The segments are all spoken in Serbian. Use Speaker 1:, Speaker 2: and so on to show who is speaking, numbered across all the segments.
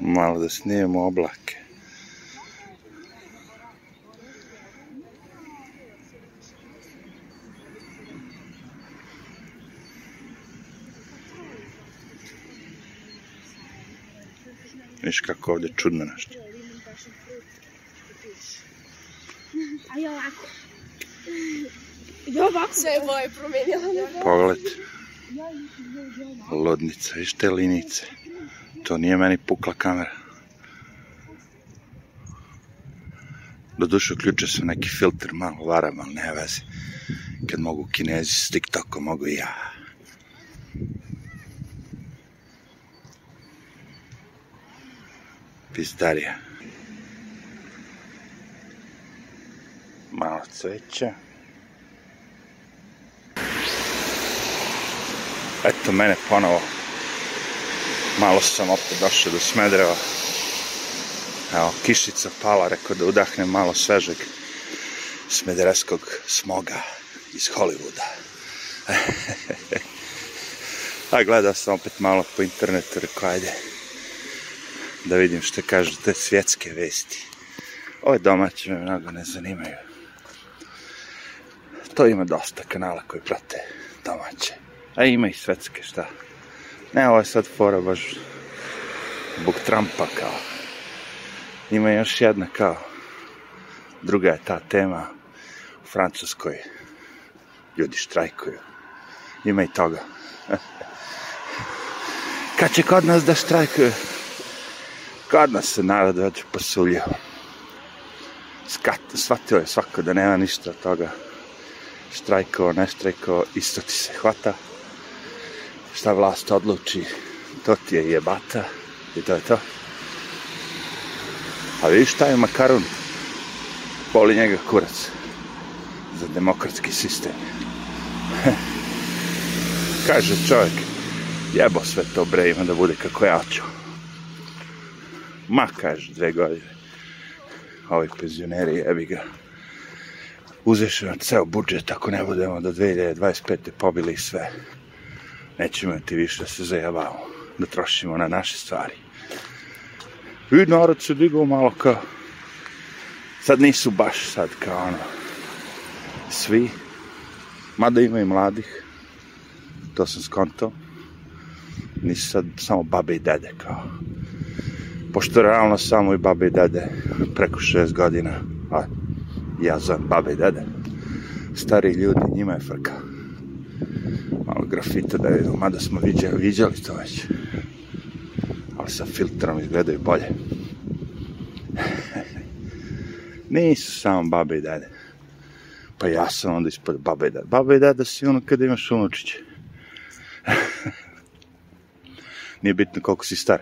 Speaker 1: Malo da snijemo oblake. Viš kako ovdje čudno nešto.
Speaker 2: A ja ovako. Ja ovako. Sve je boje promijenila.
Speaker 1: Pogled. Lodnica, viš te linice. To nije meni pukla kamera. Do duše uključio sam neki filter, malo varam, ali ne veze. Kad mogu kinezi s TikTokom, mogu i ja. Pizdarija. Malo cveća. Eto mene ponovo. Malo sam opet došao do Smedreva. Evo, kišica pala, rekao da udahnem malo svežeg smedereskog smoga iz Hollywooda. A gledao sam opet malo po internetu, rekao, ajde, da vidim što kažu te svjetske vesti. Ove domaće me mnogo ne zanimaju. To ima dosta kanala koji prate domaće. A ima i svetske, šta? Ne, ovo je sad fora baš zbog Trumpa kao. Ima još jedna kao. Druga je ta tema u Francuskoj. Ljudi štrajkuju. Ima i toga. Kad će kod nas da štrajkuju? Kod nas se narod već posuljio. Skat, shvatio je svako da nema ništa od toga. Štrajkao, ne štrajkao, isto ti se hvata. Šta vlast odluči, to ti je jebata. I to je to. A vidiš šta je Makarun? Boli njega kurac. Za demokratski sistem. Kaže čovjek, jebo sve to bre, ima da bude kako ja ću. Ma, kaže, dve godine. Ovi penzioneri, jebi ga. Uzeš nam ceo budžet, ako ne budemo do 2025. pobili sve. Nećemo ti više da se zajavamo, da trošimo na naše stvari. I narod se digao malo kao... Sad nisu baš sad kao ono... Svi. Mada ima i mladih. To sam skontao. Nisu sad samo babe i dede kao pošto realno samo i babe i dede preko 6 godina, a ja za babe i dede, stari ljudi, njima je frka. Malo grafita da vidu, mada smo viđali, viđali to već. Ali sa filtrom izgledaju bolje. Nisu samo babe i dede. Pa ja sam onda ispod babe i dede. Babe i dede si ono kada imaš unučiće. Nije bitno koliko si star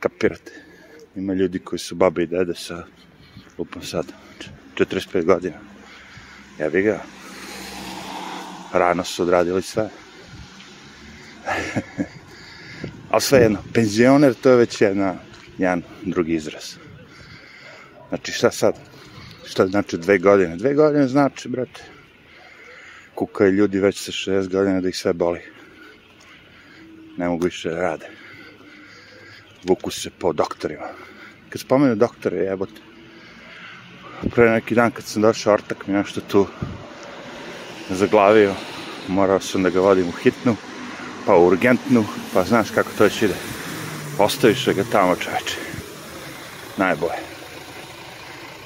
Speaker 1: kapirate. Ima ljudi koji su babe i dede sa, lupom sad, 45 godina. Ja bih ga. Rano su odradili sve. Ali sve jedno, penzioner to je već jedna, jedan drugi izraz. Znači šta sad? Šta znači dve godine? Dve godine znači, brate, kukaju ljudi već sa 60 godina da ih sve boli. Ne mogu više da rade vuku se po doktorima. Kad spomenu doktore, jebote. Pre neki dan kad sam došao ortak mi nešto tu zaglavio. Morao sam da ga vodim u hitnu, pa u urgentnu, pa znaš kako to već ide. Ostaviš ga tamo čoveče. Najbolje.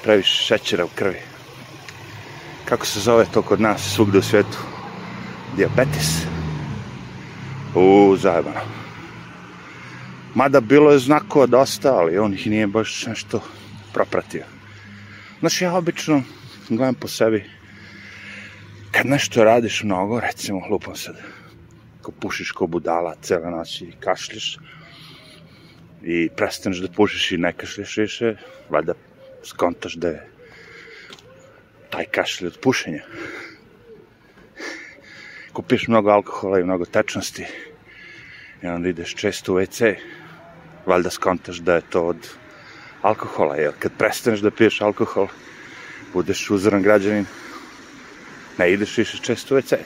Speaker 1: Previše šećera u krvi. Kako se zove to kod nas svugde u svijetu? Diabetes. U, zajebano. Mada bilo je znakova dosta, ali on ih nije baš nešto propratio. Znaš, ja obično gledam po sebi, kad nešto radiš mnogo, recimo, lupam sad, ko pušiš ko budala cele noći i kašlješ, i prestaneš da pušiš i ne kašlješ više, valjda skontaš da je taj kašlj od pušenja. Kupiš mnogo alkohola i mnogo tečnosti i onda ideš često u WC, valjda skontaš da je to od alkohola, jer kad prestaneš da piješ alkohol, budeš uzoran građanin, ne ideš više često u WC.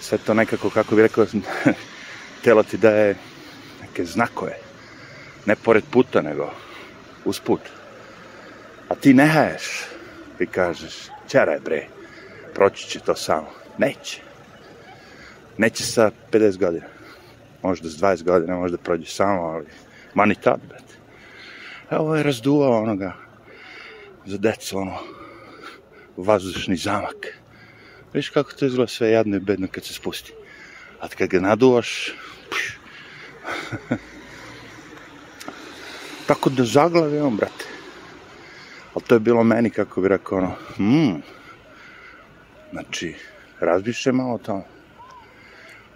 Speaker 1: Sve to nekako, kako bih rekao, telo ti daje neke znakove. Ne pored puta, nego usput. A ti ne haješ i kažeš, čeraj bre, proći će to samo. Neće. Neće sa 50 godina. Možda s 20 godina, možda prođe samo, ali mani tad, brate. Evo je razduvao onoga za decu, ono, vazdušni zamak. Viš kako to izgleda sve jadno i bedno kad se spusti. A kad ga naduvaš. Tako da zaglavi on, brate. Ali to je bilo meni, kako bi rekao, ono, hmm, znači, razmišljaj malo o tome.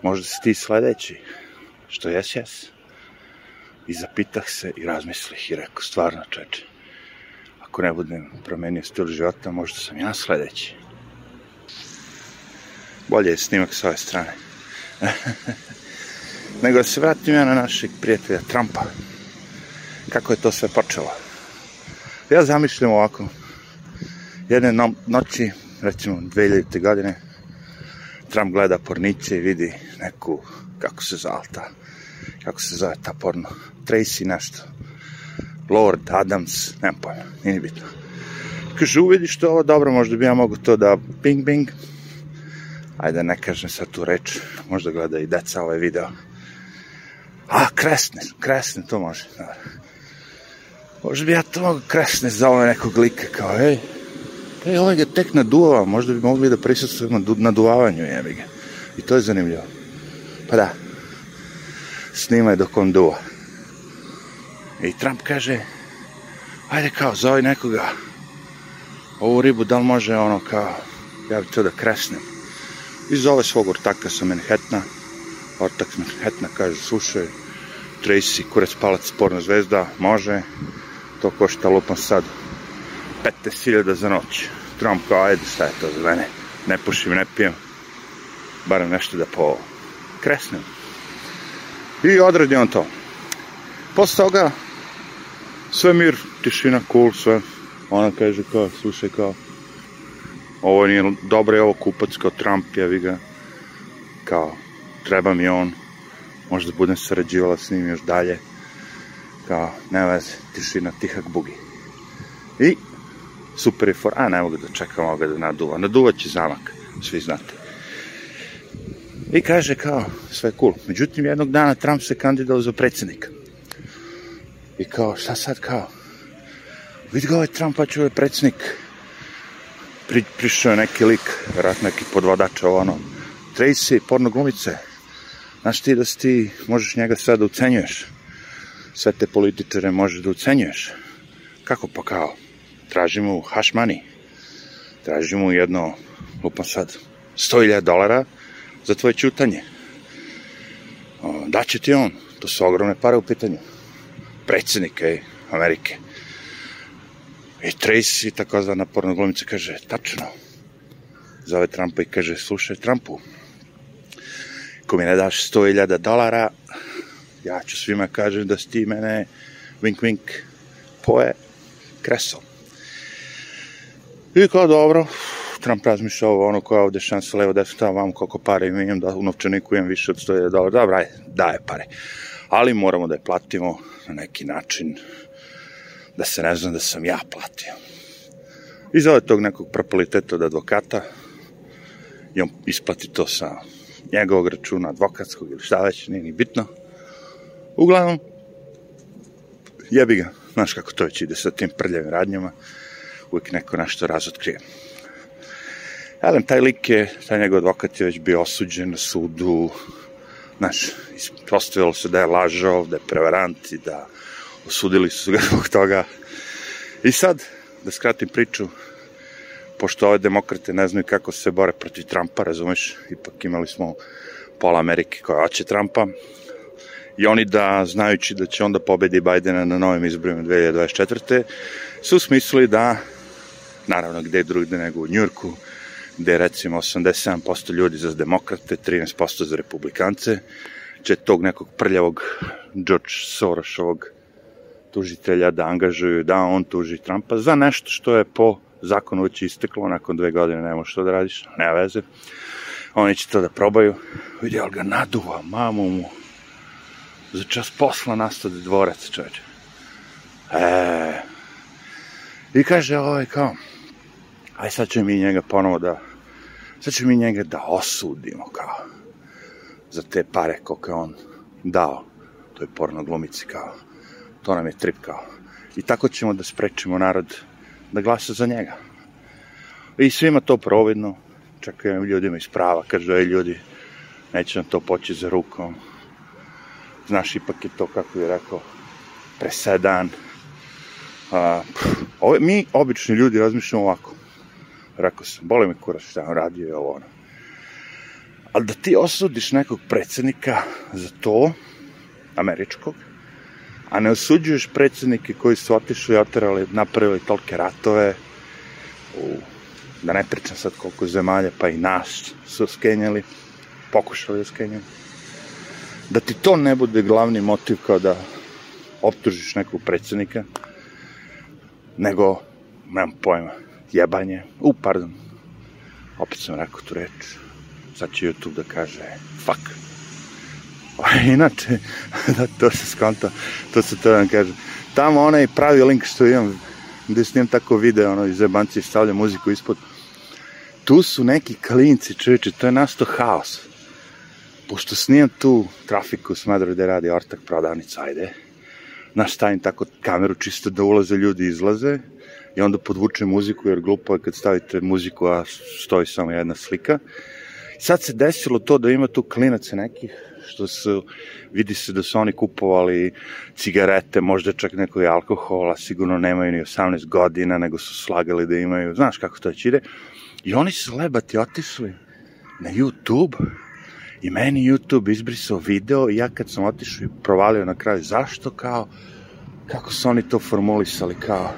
Speaker 1: Možda si ti sledeći, što jes, jes. I zapitah se i razmislih i rekao, stvarno, čeče, ako ne budem promenio stil života, možda sam ja sledeći. Bolje je snimak s ove strane. Nego da se vratim ja na našeg prijatelja Trumpa. Kako je to sve počelo? Ja zamišljam ovako. Jedne no noći, recimo 2000. godine, Trump gleda porniće i vidi neku, kako se zove ta, kako se zove ta porno, Tracy nešto, Lord Adams, nemam pojma, nije bitno. Kaže, uvidiš to ovo, dobro, možda bi ja mogu to da bing bing, ajde ne kažem sad tu reč, možda gleda i deca ovaj video. A, kresne, kresne, to može, dobro. Možda bi ja to mogu kresne za ovaj nekog lika, kao, ej, ej, ovaj ga tek naduvava, možda bi mogli da prisutujemo naduvavanju, jebi ga. I to je zanimljivo. Pa da, snimaj dok on duva. I Trump kaže, ajde kao, zove nekoga, ovu ribu, da li može ono kao, ja bi to da kresnem. I zove svog ortaka sa Manhattana, ortak sa Manhattana kaže, slušaj, Tracy, kurac palac, porno zvezda, može, to košta lupam sad 15.000 za noć. Trump kao, ajde, šta je to za mene? Ne pušim, ne pijem, barem nešto da po kresnem. I odradi on to. Posle toga, sve mir, tišina, cool, sve. Ona kaže kao, slušaj kao, ovo nije dobro, je ovo kupac kao Trump, jevi ga, kao, treba mi on, možda budem sarađivala s njim još dalje, kao, ne veze, tišina, tihak bugi. I, super je for, a ne mogu da čekam ovoga da naduva, naduvat će zamak, svi znate. I kaže kao, sve cool. Međutim, jednog dana Trump se kandidao za predsednika. I kao, šta sad kao? Vidi ga ovaj Trump, pa će ovaj predsednik. Pri, prišao je neki lik, vjerojatno neki podvadač, ovo ono. Tracy, porno glumice. Znaš ti da si ti, možeš njega sve da ucenjuješ. Sve te političare možeš da ucenjuješ. Kako pa kao? Traži mu hash money. Traži mu jedno, lupam sad, 100.000 dolara za tvoje čutanje. Daće ti on, to su ogromne pare u pitanju. Predsednik ej, Amerike. I Tracy, takozvana pornoglumica, kaže, tačno. Zove Trumpa i kaže, slušaj Trumpu, ko mi ne daš 100.000 dolara, ja ću svima kažem da si ti mene wink wink poje kresom. I kao dobro, Trump razmišlja ovo, ono koja ovde šansa levo desno tamo vam koliko pare imam da u novčaniku imam više od 100.000 dolara, dobro, ajde, daje pare. Ali moramo da je platimo na neki način da se ne znam da sam ja platio. I zove tog nekog propaliteta od advokata i on isplati to sa njegovog računa, advokatskog ili šta već, nije ni bitno. Uglavnom, jebi ga, znaš kako to već ide sa tim prljavim radnjama, uvijek neko nešto razotkrije. Elem, taj lik je, taj njegov advokat je već bio osuđen na sudu, znaš, ispostavilo se da je lažao, da je prevarant i da osudili su ga zbog toga. I sad, da skratim priču, pošto ove demokrate ne znaju kako se bore protiv Trumpa, razumeš, ipak imali smo pola Amerike koja hoće Trumpa, i oni da, znajući da će onda pobedi Bajdena na novim izborima 2024. su smislili da, naravno gde drugde nego u Njurku, gde je recimo 87% ljudi za demokrate, 13% za republikance, će tog nekog prljavog George Sorosovog tužitelja da angažuju, da on tuži Trumpa za nešto što je po zakonu već isteklo, nakon dve godine nema što da radiš, nema veze. Oni će to da probaju, vidi, ali ga naduva, mamu mu, za čas posla nastade dvorac, čoveče. E, I kaže, ovaj, kao, aj sad ćemo mi njega ponovo da, sad ćemo mi njega da osudimo, kao, za te pare koliko je on dao toj porno glumici, kao, to nam je trip, kao. I tako ćemo da sprečimo narod da glasa za njega. I svima to providno, čak i ljudima iz prava, kaže, ej ljudi, neće nam to poći za rukom. Znaš, ipak je to, kako je rekao, presedan. A, pff, ove, mi, obični ljudi, razmišljamo ovako. Rekao sam, boli me kurac šta on radio i ovo ono. Ali da ti osudiš nekog predsednika za to, američkog, a ne osuđuješ predsednike koji su otišli i napravili tolke ratove, u, da ne pričam sad koliko zemalja, pa i nas su skenjali, pokušali da skenjaju. Da ti to ne bude glavni motiv kao da optužiš nekog predsednika, nego, nemam pojma, jebanje, u, pardon, opet sam rekao tu reč, sad će YouTube da kaže, fuck. A inače, da, to se skonta, to se to vam kaže. Tamo onaj pravi link što imam, gde snimam tako video, ono, iz jebanci stavlja muziku ispod, tu su neki klinci, čovječe, to je nasto haos. Pošto snimam tu trafiku u Smedru gde radi ortak prodavnica, ajde, naš stavim tako kameru čisto da ulaze ljudi izlaze i onda podvučem muziku jer glupo je kad stavite muziku a stoji samo jedna slika. Sad se desilo to da ima tu klinaca nekih što su, vidi se da su oni kupovali cigarete, možda čak neko i alkohola, sigurno nemaju ni 18 godina, nego su slagali da imaju, znaš kako to će ide. I oni su lebati otišli na YouTube i meni YouTube izbrisao video i ja kad sam otišao i provalio na kraju zašto, kao, kako su oni to formulisali, kao,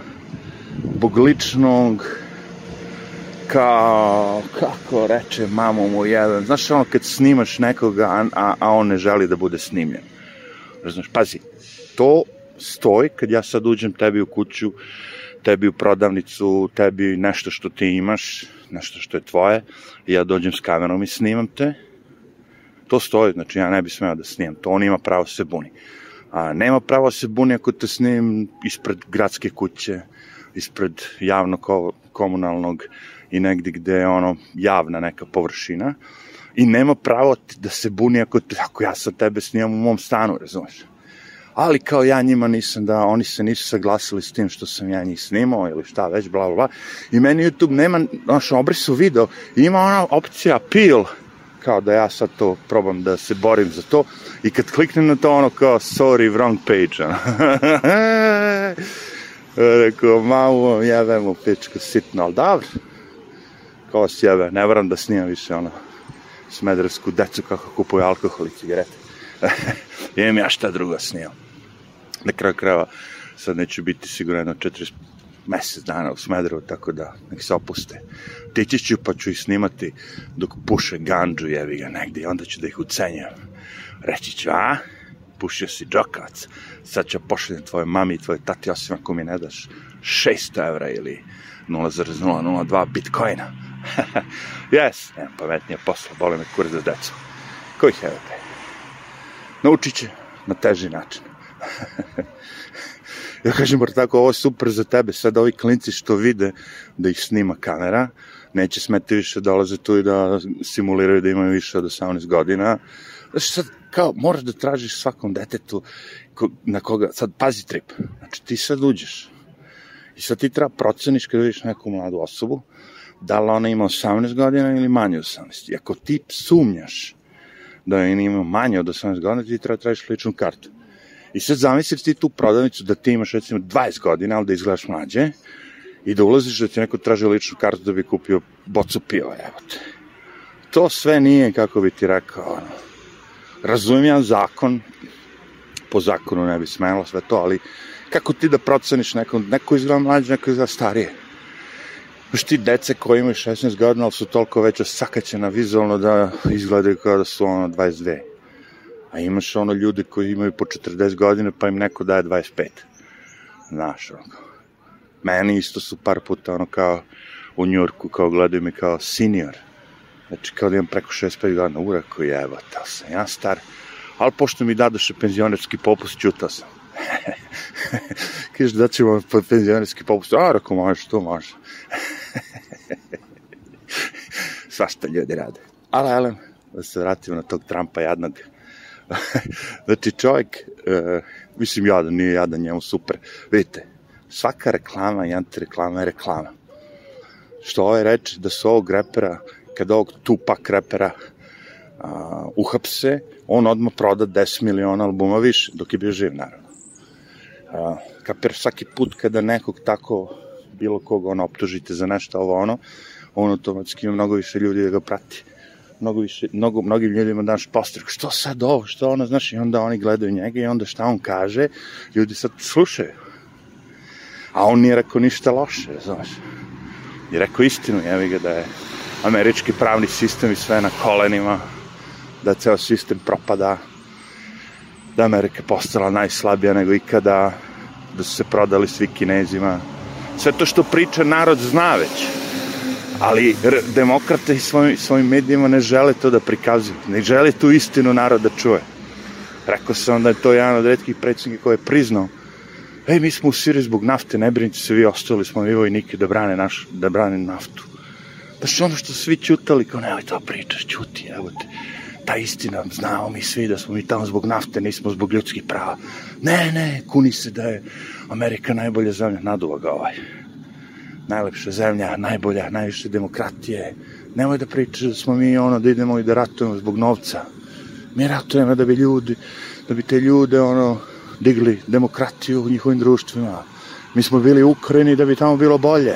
Speaker 1: bog ličnog, kao, kako reče mamo mu jedan, znaš ono kad snimaš nekoga, a, a, on ne želi da bude snimljen. Znaš, pazi, to stoji kad ja sad uđem tebi u kuću, tebi u prodavnicu, tebi nešto što ti imaš, nešto što je tvoje, i ja dođem s kamerom i snimam te, to stoji, znači ja ne bi smeo da snimam, to on ima pravo da se buni. A nema pravo da se buni ako te snimim ispred gradske kuće, ispred javno komunalnog i negde gde je ono javna neka površina i nema pravo da se buni ako, ako ja sa tebe snimam u mom stanu, razumeš? Ali kao ja njima nisam da, oni se nisu saglasili s tim što sam ja njih snimao ili šta već, bla, bla, bla. I meni YouTube nema, znaš, obrisu video, ima ona opcija appeal, kao da ja sad to probam da se borim za to i kad kliknem na to ono kao sorry wrong page. rekao mamu jebem u pičku sitno ali dobro kao sjebe ne moram da snimam više ono smedersku decu kako kupuju alkohol i cigarete imam ja šta drugo snimam na kraju krajeva sad neću biti sigurno jedno 40 mesec dana u Smederevu, tako da nek se opuste. Tići ću pa ću ih snimati dok puše ganđu, jevi ga negde, i onda ću da ih ucenjam. Reći ću, a? Pušio si džokavac, sad ću pošaljem tvoje mami i tvoje tati, osim ako mi ne daš 600 evra ili 0,002 bitcoina. yes, nemam pametnije posla, boli me kurac za decu. Koji evo Naučit će na teži način. Ja kažem, bar tako, ovo je super za tebe, sad ovi klinci što vide da ih snima kamera, neće smeti više dolaze tu i da simuliraju da imaju više od 18 godina. Znači sad, kao, moraš da tražiš svakom detetu na koga, sad, pazi trip, znači ti sad uđeš i sad ti treba proceniš kada vidiš neku mladu osobu, da li ona ima 18 godina ili manje od 18. I ako ti sumnjaš da je ima manje od 18 godina, ti treba da tražiš ličnu kartu. I sad zamisliš ti tu prodavnicu da ti imaš recimo 20 godina, ali da izgledaš mlađe, i da ulaziš da ti neko traži ličnu kartu da bi kupio bocu piva, evo te. To sve nije, kako bi ti rekao, ono, razumijem zakon, po zakonu ne bi smelo sve to, ali kako ti da proceniš neko, neko izgleda mlađe, neko izgleda starije. Znaš ti dece koji imaju 16 godina, ali su toliko već osakaćena vizualno da izgledaju kao da su ono 22. A imaš ono ljude koji imaju po 40 godina pa im neko daje 25. Znaš, ono. Meni isto su par puta ono kao u Njurku, kao gledaju mi kao senior. Znači kao da imam preko 65 godina, urako je, evo, sam ja star. ali pošto mi dadoše penzionerski popust, čutao sam. Kaže, da ćemo penzionerski popust. A, rekao, može, to može. Svašta ljudi rade. Ali, ali, da se vratimo na tog Trumpa jadnog. znači, čovjek, uh, mislim, jadan, nije jadan, njemu super. Vidite, svaka reklama i antireklama je reklama. Što ovaj reče da su ovog repera, kada ovog Tupac repera uh, uhapse, on odmah proda 10 miliona albuma više, dok je bio živ, naravno. Uh, kapir, svaki put kada nekog tako bilo koga ono optužite za nešto ovo ono, on automatski ima mnogo više ljudi da ga prati. Mnogo više, mnogo, mnogim ljudima daš postrek, što sad ovo, što ono, znaš, i onda oni gledaju njega i onda šta on kaže, ljudi sad slušaju. A on nije rekao ništa loše, znaš. Je rekao istinu, jevi ga da je američki pravni sistem i sve na kolenima, da ceo sistem propada, da Amerika postala najslabija nego ikada, da su se prodali svi kinezima. Sve to što priča narod zna već. Ali demokrate i svojim, svojim medijima ne žele to da prikazuju. Ne žele tu istinu narod da čuje. Rekao sam da je to jedan od redkih predsjednika koji je priznao Ej, mi smo u Siriji zbog nafte, ne brinite se, vi ostali smo mi vojnike da brane, naš, da brane naftu. Pa što ono što svi čutali, kao nemoj to pričaš, čuti, evo te ta istina, znamo mi svi da smo mi tamo zbog nafte, nismo zbog ljudskih prava. Ne, ne, kuni se da je Amerika najbolja zemlja, naduva ga ovaj. Najlepša zemlja, najbolja, najviše demokratije. Nemoj da pričaš da smo mi ono, da idemo i da ratujemo zbog novca. Mi ratujemo da bi ljudi, da bi te ljude ono, digli demokratiju u njihovim društvima. Mi smo bili u Ukrajini da bi tamo bilo bolje.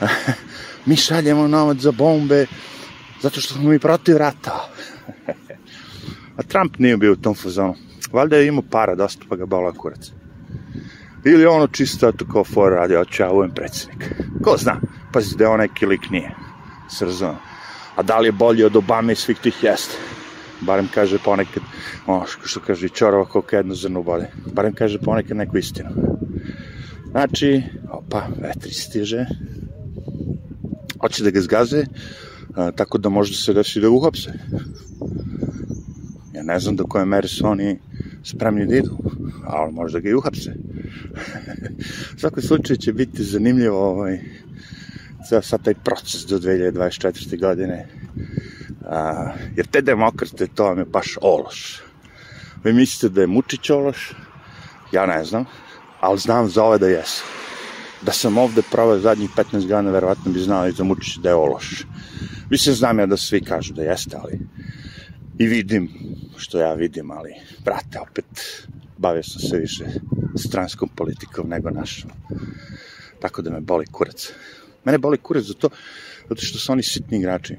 Speaker 1: mi šaljemo novac za bombe zato što smo mi protiv rata. A Trump nije bio u tom fazonu. Valjda je imao para dosta pa ga bola kurac. Ili ono čisto to kao for radi, oće ja uvijem predsjednik. Ko zna, pazi da je on neki lik nije. Srzo. A da li je bolji od Obame i svih tih jeste? Barem kaže ponekad, o, što kaže, čorova koliko jedno zrno bolje. Barem kaže ponekad neku istinu. Znači, opa, vetri stiže. Hoće da ga zgaze, a, tako da možda se desi da uhapse. Ja ne znam do koje mere su oni spremni da idu, ali možda ga i uhapse. U svakom slučaju će biti zanimljivo ovaj, ceo sad taj proces do 2024. godine. A, jer te demokrate, to vam je baš ološ. Vi mislite da je Mučić ološ? Ja ne znam, ali znam za ove da jesu. Da sam ovde provao zadnjih 15 godina, verovatno bi znao i za Mučića da je ološ. Mislim, znam ja da svi kažu da jeste, ali i vidim što ja vidim, ali, brate, opet, bavio sam se više stranskom politikom nego našom. Tako da me boli kurac. Mene boli kurac za to, zato što su oni sitni igrači.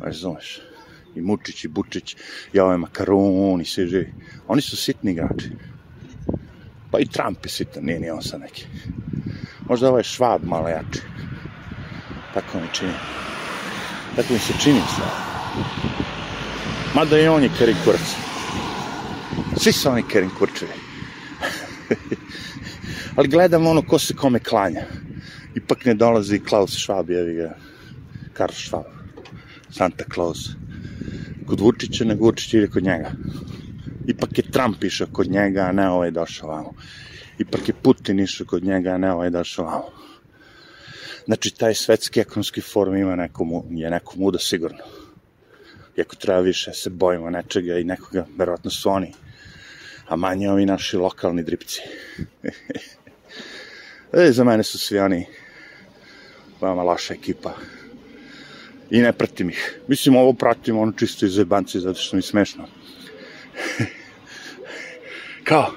Speaker 1: Razumeš? I Mučić, i Bučić, i ovaj Makarun, i svi živi. Oni su sitni igrači. Pa i Trump je sitan, nije ni on sa neki. Možda ovaj Švab malo jači. Tako mi čini. Tako mi se čini sve. Mada i on je Kerin Kurac. Svi su oni Kerin Kurčevi. Ali gledam ono ko se kome klanja. Ipak ne dolazi Klaus Schwab, jevi ga. Karl Schwab. Santa Claus. Kod Vučića, nego Vučić ide kod njega. Ipak je Trump išao kod njega, a ne ovaj došao vamo. Ipak je Putin išao kod njega, a ne ovaj došao vamo. Znači, taj svetski ekonomski forum ima nekomu, je nekom muda sigurno. Iako treba više se bojimo nečega i nekoga, verovatno su oni, a manje ovi naši lokalni dripci. e, za mene su svi oni veoma loša ekipa. I ne pratim ih. Mislim, ovo pratim ono čisto iz jebanci, zato što mi smešno. Kao,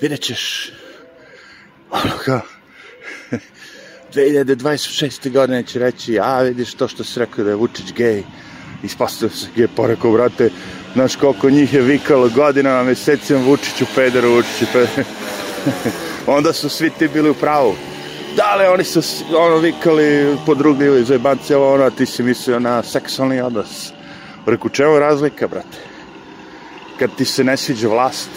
Speaker 1: vidjet ćeš, ono kao, 2026. godine će reći, a vidiš to što se rekao da je Vučić gej, ispostavio se gej, porekao, brate, znaš koliko njih je vikalo godinama, mesecima Vučiću, pederu, Vučiću, pederu. Onda su svi ti bili u pravu. Da li oni su ono vikali podrugljivo iz jebanci, ovo ono, a ti si mislio na seksualni odnos. Reku, čemu razlika, brate? Kad ti se ne sviđa vlast,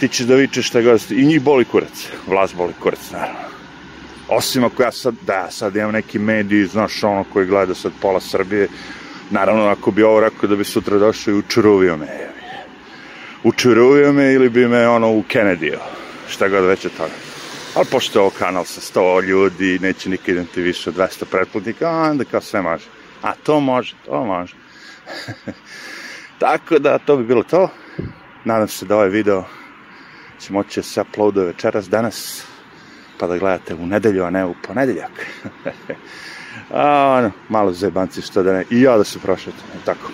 Speaker 1: ti ćeš da vičeš šta god, i njih boli kurac, vlast boli kurac, naravno. Osim ako ja sad, da, sad imam neki mediji, znaš, ono koji gleda sad pola Srbije, Naravno, ako bi ovo rekao da bi sutra došao i učuruvio me. Učuruvio me ili bi me ono u Kennedy-o. Šta god već je toga. Ali pošto je ovo kanal sa 100 ljudi, neće nikad imati više od 200 pretplatnika, onda kao sve može. A to može, to može. Tako da, to bi bilo to. Nadam se da ovaj video će moći da se uploaduje večeras, danas, pa da gledate u nedelju, a ne u ponedeljak. a, ono, malo zebanci što da ne, i ja da se prošetam, tako.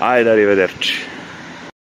Speaker 1: Ajde, arrivederci.